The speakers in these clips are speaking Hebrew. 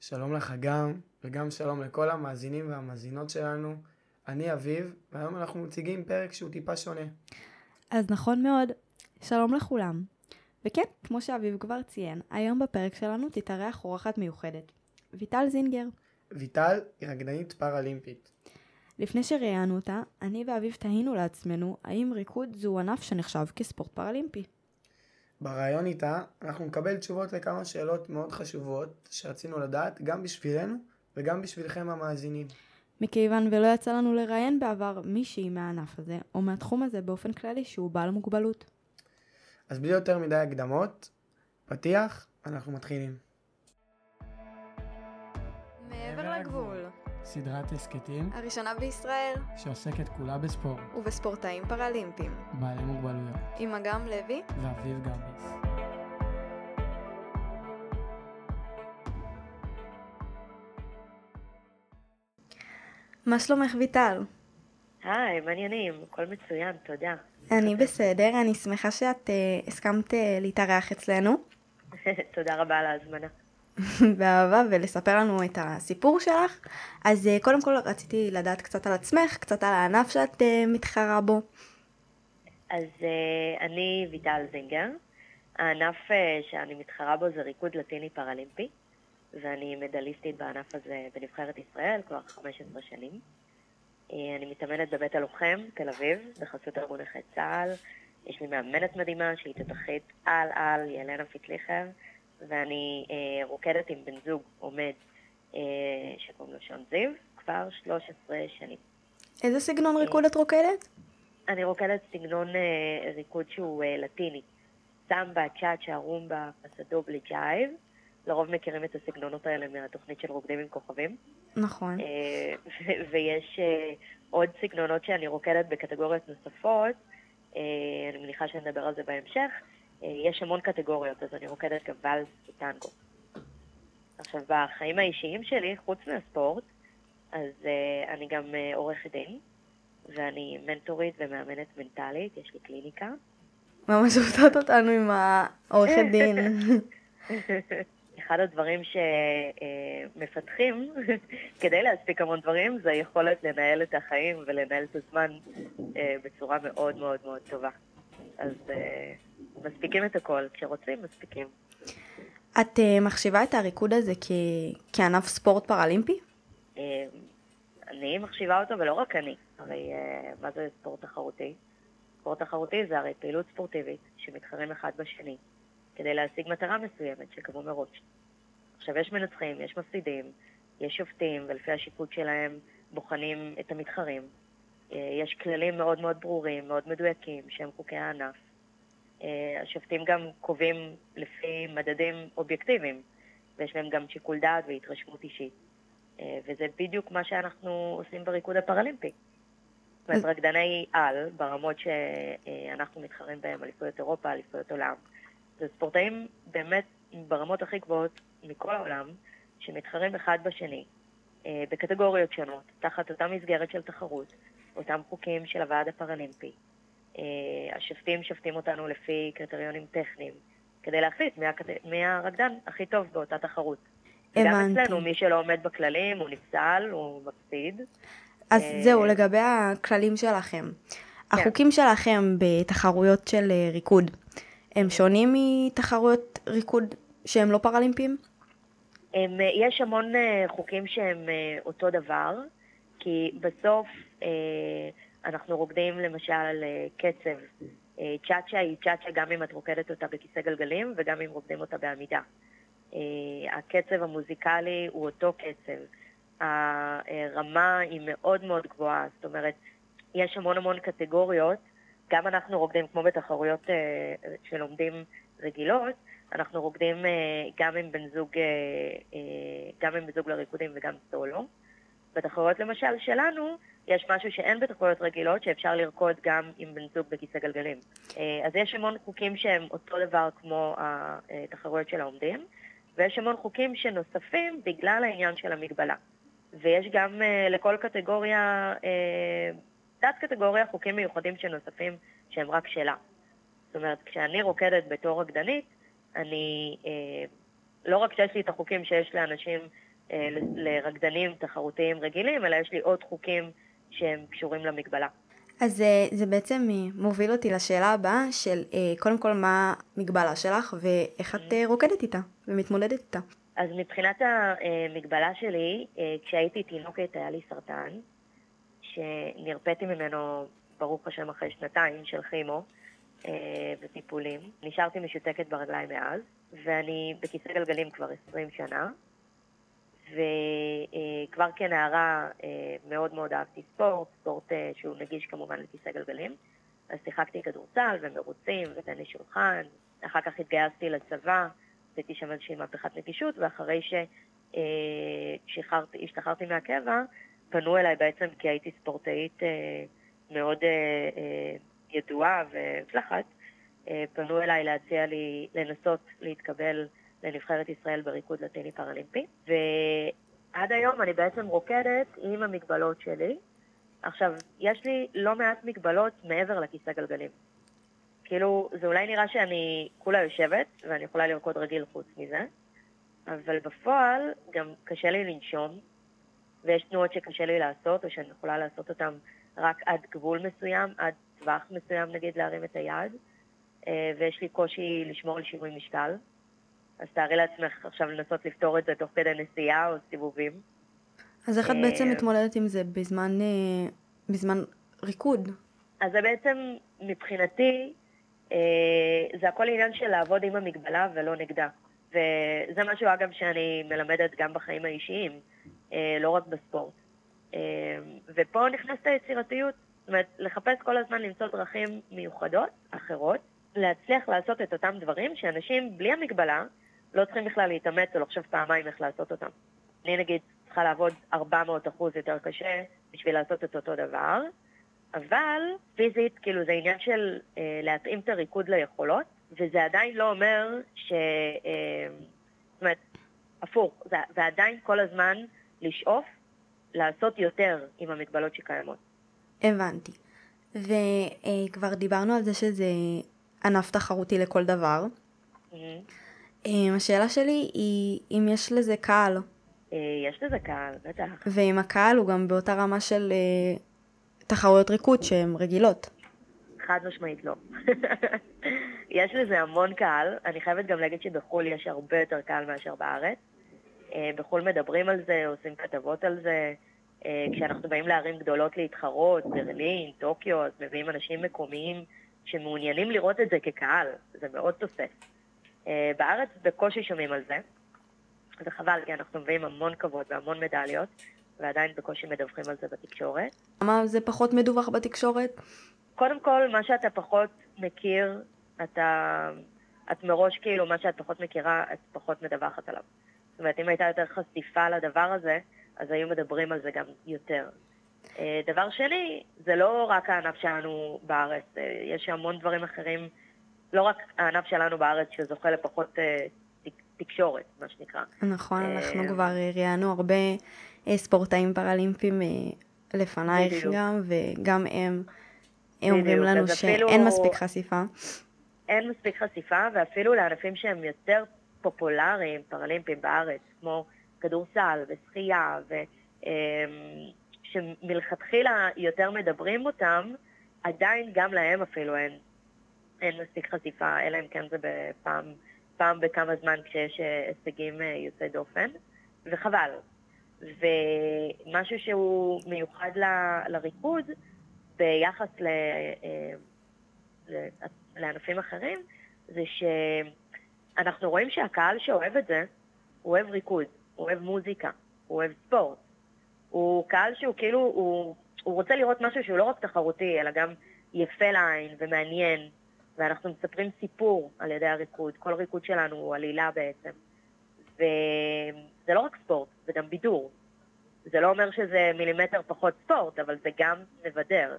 שלום לך גם, וגם שלום לכל המאזינים והמאזינות שלנו. אני אביב, והיום אנחנו מציגים פרק שהוא טיפה שונה. אז נכון מאוד, שלום לכולם. וכן, כמו שאביב כבר ציין, היום בפרק שלנו תתארח אורחת מיוחדת, ויטל זינגר. ויטל היא רקדנית פראלימפית. לפני שראיינו אותה, אני ואביב תהינו לעצמנו האם ריקוד זהו ענף שנחשב כספורט פראלימפי. בריאיון איתה אנחנו נקבל תשובות לכמה שאלות מאוד חשובות שרצינו לדעת גם בשבילנו וגם בשבילכם המאזינים. מכיוון ולא יצא לנו לראיין בעבר מישהי מהענף הזה, או מהתחום הזה באופן כללי שהוא בעל מוגבלות. אז בלי יותר מדי הקדמות, פתיח, אנחנו מתחילים. מעבר לגבול, סדרת הסכתים הראשונה בישראל, שעוסקת כולה בספורט, ובספורטאים פראלימפיים, בעלי מוגבלויות, עם אגם לוי ואביב גביס. מה שלומך ויטל? היי, מעניינים, הכל מצוין, תודה. אני בסדר, אני שמחה שאת uh, הסכמת uh, להתארח אצלנו, תודה רבה על ההזמנה. באהבה, ולספר לנו את הסיפור שלך. אז uh, קודם כל רציתי לדעת קצת על עצמך, קצת על הענף שאת uh, מתחרה בו. אז uh, אני ויטל זינגר. הענף שאני מתחרה בו זה ריקוד לטיני פראלימפי, ואני מדליסטית בענף הזה בנבחרת ישראל כבר 15 שנים. אני מתאמנת בבית הלוחם, תל אביב, בחסות ארגון נכי צה"ל. יש לי מאמנת מדהימה שהיא תותחית על על, ילנה פיטליכר, ואני uh, רוקדת עם בן זוג עומד uh, שקוראים לו שון זיו, כבר 13 שנים. איזה סגנון ריקוד את רוקדת? אני רוקדת סגנון אה, ריקוד שהוא אה, לטיני. סמבה, צ'אצ'ה, רומבה, פסדובלי, ג'ייב. לרוב מכירים את הסגנונות האלה מהתוכנית של רוקדים עם כוכבים. נכון. אה, ויש אה, עוד סגנונות שאני רוקדת בקטגוריות נוספות. אה, אני מניחה שנדבר על זה בהמשך. אה, יש המון קטגוריות, אז אני רוקדת גם ואלס וטנגו. עכשיו, בחיים האישיים שלי, חוץ מהספורט, אז אה, אני גם אה, עורכת דין. ואני מנטורית ומאמנת מנטלית, יש לי קליניקה. ממש הופתעת אותנו עם העורכת דין. אחד הדברים שמפתחים כדי להספיק המון דברים זה היכולת לנהל את החיים ולנהל את הזמן בצורה מאוד מאוד מאוד טובה. אז אה, מספיקים את הכל, כשרוצים מספיקים. את uh, מחשיבה את הריקוד הזה כ- כענף ספורט פראלימפי? אה, אני מחשיבה אותו, ולא רק אני. הרי אה, מה זה ספורט תחרותי? ספורט תחרותי זה הרי פעילות ספורטיבית שמתחרים אחד בשני כדי להשיג מטרה מסוימת שקבעו מראש. עכשיו, יש מנצחים, יש מפסידים, יש שופטים, ולפי השיפוט שלהם בוחנים את המתחרים. אה, יש כללים מאוד מאוד ברורים, מאוד מדויקים, שהם חוקי הענף. אה, השופטים גם קובעים לפי מדדים אובייקטיביים, ויש להם גם שיקול דעת והתרשמות אישית. אה, וזה בדיוק מה שאנחנו עושים בריקוד הפראלימפי. זאת אומרת, רקדני על, ברמות שאנחנו מתחרים בהם, אליפויות אירופה, אליפויות עולם. זה ספורטאים באמת ברמות הכי גבוהות מכל העולם, שמתחרים אחד בשני, בקטגוריות שונות, תחת אותה מסגרת של תחרות, אותם חוקים של הוועד הפראלימפי. אה, השופטים שופטים אותנו לפי קריטריונים טכניים, כדי להחליט מי, הקט... מי הרקדן הכי טוב באותה תחרות. הבנתי. אצלנו, מי שלא עומד בכללים, הוא נפסל, הוא מפסיד. אז אה, זהו, לגבי הכללים שלכם. החוקים שלכם בתחרויות של אה, ריקוד, הם שונים מתחרויות ריקוד שהם לא פראלימפיים? הם, יש המון חוקים שהם אותו דבר, כי בסוף אה, אנחנו רוקדים למשל על אה, קצב. אה, צ'אצ'ה היא צ'אצ'ה גם אם את רוקדת אותה בכיסא גלגלים וגם אם רוקדים אותה בעמידה. הקצב המוזיקלי הוא אותו קצב. הרמה היא מאוד מאוד גבוהה, זאת אומרת, יש המון המון קטגוריות. גם אנחנו רוקדים, כמו בתחרויות שלומדים רגילות, אנחנו רוקדים גם עם בן זוג, גם עם בן זוג לריקודים וגם סולו. בתחרויות למשל שלנו, יש משהו שאין בתחרויות רגילות, שאפשר לרקוד גם עם בן זוג בכיסא גלגלים. אה, אז יש המון חוקים שהם אותו דבר כמו התחרויות של העומדים, ויש המון חוקים שנוספים בגלל העניין של המגבלה. ויש גם אה, לכל קטגוריה, אה, תת קטגוריה, חוקים מיוחדים שנוספים שהם רק שלה. זאת אומרת, כשאני רוקדת בתור רקדנית, אני, לא רק שיש לי את החוקים שיש לאנשים לרקדנים תחרותיים רגילים, אלא יש לי עוד חוקים שהם קשורים למגבלה. אז אה, זה בעצם מוביל אותי לשאלה הבאה של קודם כל מה המגבלה שלך ואיך את רוקדת איתה ומתמודדת איתה. אז מבחינת המגבלה שלי, כשהייתי תינוקת היה לי סרטן, שנרפאתי ממנו ברוך השם אחרי שנתיים של כימו. אה, וטיפולים. נשארתי משותקת ברגליים מאז, ואני בכיסא גלגלים כבר 20 שנה, וכבר כנערה אה, מאוד מאוד אהבתי ספורט, ספורט אה, שהוא נגיש כמובן לכיסא גלגלים. אז שיחקתי כדורסל ומרוצים וטניס שולחן, אחר כך התגייסתי לצבא, עשיתי שם איזושהי מהפכת נגישות, ואחרי שהשתחררתי מהקבע, פנו אליי בעצם כי הייתי ספורטאית מאוד ידועה והצלחת, אה, פנו אליי להציע לי לנסות להתקבל לנבחרת ישראל בריקוד לטיני פרלימפי, ועד היום אני בעצם רוקדת עם המגבלות שלי. עכשיו, יש לי לא מעט מגבלות מעבר לכיסא גלגלים. כאילו, זה אולי נראה שאני כולה יושבת, ואני יכולה לרקוד רגיל חוץ מזה, אבל בפועל גם קשה לי לנשום, ויש תנועות שקשה לי לעשות, או שאני יכולה לעשות אותן רק עד גבול מסוים, עד טווח מסוים נגיד להרים את היד, אה, ויש לי קושי לשמור על שיווי משקל. אז תארי לעצמך עכשיו לנסות לפתור את זה תוך כדי נסיעה או סיבובים. אז איך את אה, בעצם מתמודדת עם זה בזמן, אה, בזמן ריקוד? אז זה בעצם מבחינתי, זה הכל עניין של לעבוד עם המגבלה ולא נגדה. וזה משהו אגב שאני מלמדת גם בחיים האישיים, לא רק בספורט. ופה נכנסת היצירתיות. זאת אומרת, לחפש כל הזמן למצוא דרכים מיוחדות, אחרות, להצליח לעשות את אותם דברים שאנשים בלי המגבלה לא צריכים בכלל להתאמץ או לחשוב פעמיים איך לעשות אותם. אני נגיד צריכה לעבוד 400 אחוז יותר קשה בשביל לעשות את אותו דבר, אבל פיזית, כאילו זה עניין של אה, להתאים את הריקוד ליכולות, וזה עדיין לא אומר ש... אה, זאת אומרת, הפוך, זה, זה עדיין כל הזמן לשאוף לעשות יותר עם המגבלות שקיימות. הבנתי. וכבר דיברנו על זה שזה ענף תחרותי לכל דבר. Mm-hmm. השאלה שלי היא אם יש לזה קהל. אה, יש לזה קהל, בטח. ואם הקהל הוא גם באותה רמה של אה, תחרויות ריקוד שהן רגילות. חד משמעית לא. יש לזה המון קהל, אני חייבת גם להגיד שבחו"ל יש הרבה יותר קהל מאשר בארץ. בחו"ל מדברים על זה, עושים כתבות על זה, אה, כשאנחנו באים לערים גדולות להתחרות, ברלין, טוקיו, אז מביאים אנשים מקומיים שמעוניינים לראות את זה כקהל, זה מאוד תוסף. אה, בארץ בקושי שומעים על זה, זה חבל, כי אנחנו מביאים המון כבוד והמון מדליות, ועדיין בקושי מדווחים על זה בתקשורת. למה זה פחות מדווח בתקשורת? קודם כל, מה שאתה פחות מכיר, אתה... את מראש כאילו, מה שאת פחות מכירה, את פחות מדווחת עליו. זאת אומרת, אם הייתה יותר חשיפה לדבר הזה, אז היו מדברים על זה גם יותר. אה, דבר שני, זה לא רק הענף שלנו בארץ, אה, יש המון דברים אחרים, לא רק הענף שלנו בארץ שזוכה לפחות אה, תקשורת, מה שנקרא. נכון, אנחנו כבר ראיינו הרבה ספורטאים פראלימפיים לפנייך גם, וגם הם, אומרים לנו שאין מספיק חשיפה. אין מספיק חשיפה, ואפילו לענפים שהם יותר פופולריים, פראלימפיים בארץ, כמו כדורסל ושחייה, ושמלכתחילה אמ, יותר מדברים אותם, עדיין גם להם אפילו אין, אין מספיק חשיפה, אלא אם כן זה בפעם, פעם בכמה זמן כשיש אה, הישגים אה, יוצאי דופן, וחבל. ומשהו שהוא מיוחד ל, לריקוד ביחס ל, אה, לענפים אחרים, זה שאנחנו רואים שהקהל שאוהב את זה, הוא אוהב ריקוד. הוא אוהב מוזיקה, הוא אוהב ספורט. הוא קהל שהוא כאילו, הוא, הוא רוצה לראות משהו שהוא לא רק תחרותי, אלא גם יפה לעין ומעניין, ואנחנו מספרים סיפור על ידי הריקוד. כל ריקוד שלנו הוא עלילה בעצם. וזה לא רק ספורט, זה גם בידור. זה לא אומר שזה מילימטר פחות ספורט, אבל זה גם מבדר.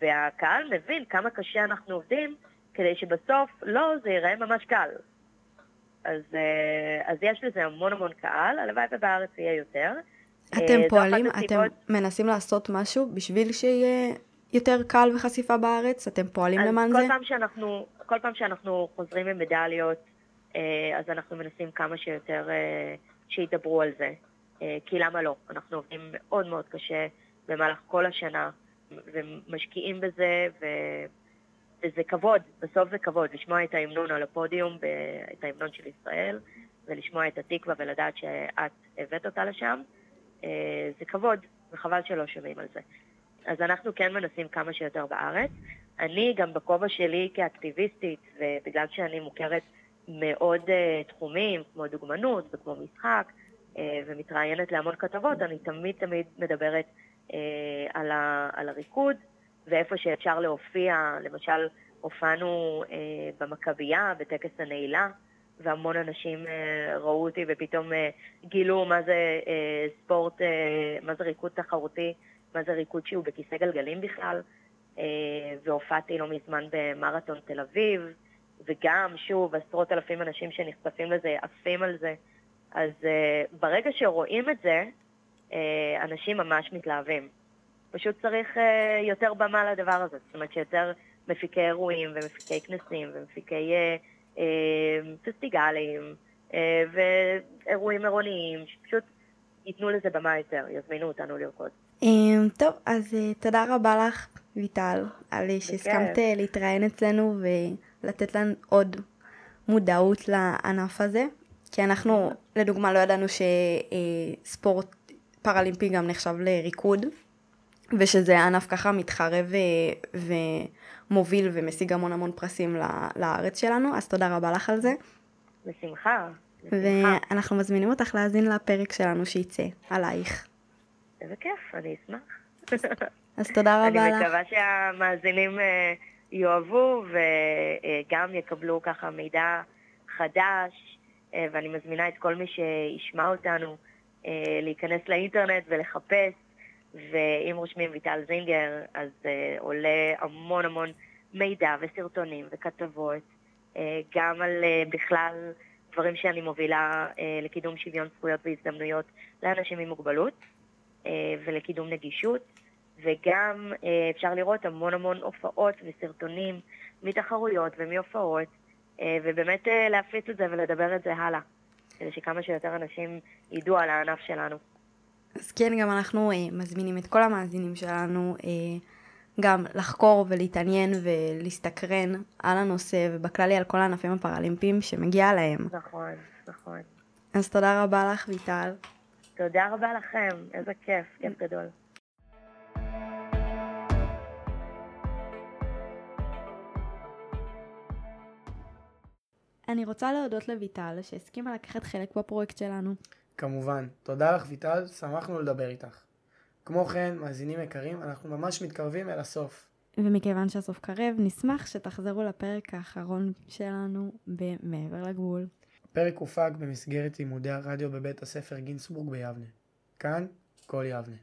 והקהל מבין כמה קשה אנחנו עובדים כדי שבסוף, לא, זה ייראה ממש קל. אז, אה, אז יש לזה המון המון קהל, הלוואי ובארץ יהיה יותר. אתם אה, פועלים, אתם מנסים לעשות משהו בשביל שיהיה יותר קל וחשיפה בארץ? אתם פועלים למען זה? פעם שאנחנו, כל פעם שאנחנו חוזרים עם מדליות, אה, אז אנחנו מנסים כמה שיותר שידברו על זה. כי למה לא? אנחנו עובדים מאוד מאוד קשה במהלך כל השנה, ומשקיעים בזה, ו... וזה כבוד, בסוף זה כבוד, לשמוע את ההמנון על הפודיום, את ההמנון של ישראל, ולשמוע את התקווה ולדעת שאת הבאת אותה לשם, אה, זה כבוד, וחבל שלא שומעים על זה. אז אנחנו כן מנסים כמה שיותר בארץ. אני גם בכובע שלי כאקטיביסטית, ובגלל שאני מוכרת מאוד uh, תחומים, כמו דוגמנות וכמו משחק, uh, ומתראיינת להמון כתבות, אני תמיד תמיד מדברת uh, על, ה, על הריקוד, ואיפה שאפשר להופיע, למשל, הופענו uh, במכבייה, בטקס הנעילה, והמון אנשים uh, ראו אותי ופתאום uh, גילו מה זה uh, ספורט, uh, מה זה ריקוד תחרותי, מה זה ריקוד שהוא בכיסא גלגלים בכלל, uh, והופעתי לא מזמן במרתון תל אביב, וגם, שוב, עשרות אלפים אנשים שנחשפים לזה, עפים על זה. אז uh, ברגע שרואים את זה, uh, אנשים ממש מתלהבים. פשוט צריך uh, יותר במה לדבר הזה, זאת אומרת שיותר מפיקי אירועים ומפיקי כנסים ומפיקי uh, uh, פסטיגלים ואירועים עירוניים, שפשוט ייתנו לזה במה יותר, יזמינו אותנו לרקוד. טוב, אז תודה רבה לך, ויטל, על שהסכמת להתראיין אצלנו ולתת לנו עוד מודעות לענף הזה, כי אנחנו, לדוגמה, לא ידענו שספורט פראלימפי גם נחשב לריקוד. ושזה ענף ככה מתחרה ו- ומוביל ומשיג המון המון פרסים לארץ שלנו, אז תודה רבה לך על זה. בשמחה. ואנחנו מזמינים אותך להאזין לפרק שלנו שייצא, עלייך. איזה כיף, אני אשמח. אז תודה רבה לך. אני מקווה שהמאזינים אה, יאהבו וגם יקבלו ככה מידע חדש, אה, ואני מזמינה את כל מי שישמע אותנו אה, להיכנס לאינטרנט ולחפש ואם רושמים ויטל זינגר, אז עולה המון המון מידע וסרטונים וכתבות, גם על בכלל דברים שאני מובילה לקידום שוויון זכויות והזדמנויות לאנשים עם מוגבלות ולקידום נגישות, וגם uh, אפשר לראות המון המון הופעות וסרטונים מתחרויות ומהופעות, uh, ובאמת להפיץ את זה ולדבר את זה הלאה, כדי שכמה שיותר אנשים ידעו על הענף שלנו. אז כן, גם אנחנו אה, מזמינים את כל המאזינים שלנו אה, גם לחקור ולהתעניין ולהסתקרן על הנושא ובכללי על כל הענפים הפראלימפיים שמגיע להם. נכון, נכון. אז תודה רבה לך, ויטל. תודה רבה לכם, איזה כיף, כיף גדול. אני רוצה להודות לויטל שהסכימה לקחת חלק בפרויקט שלנו. כמובן. תודה לך ויטל, שמחנו לדבר איתך. כמו כן, מאזינים יקרים, אנחנו ממש מתקרבים אל הסוף. ומכיוון שהסוף קרב, נשמח שתחזרו לפרק האחרון שלנו ב"מעבר לגבול". הפרק הופק במסגרת לימודי הרדיו בבית הספר גינסבורג ביבנה. כאן, כל יבנה.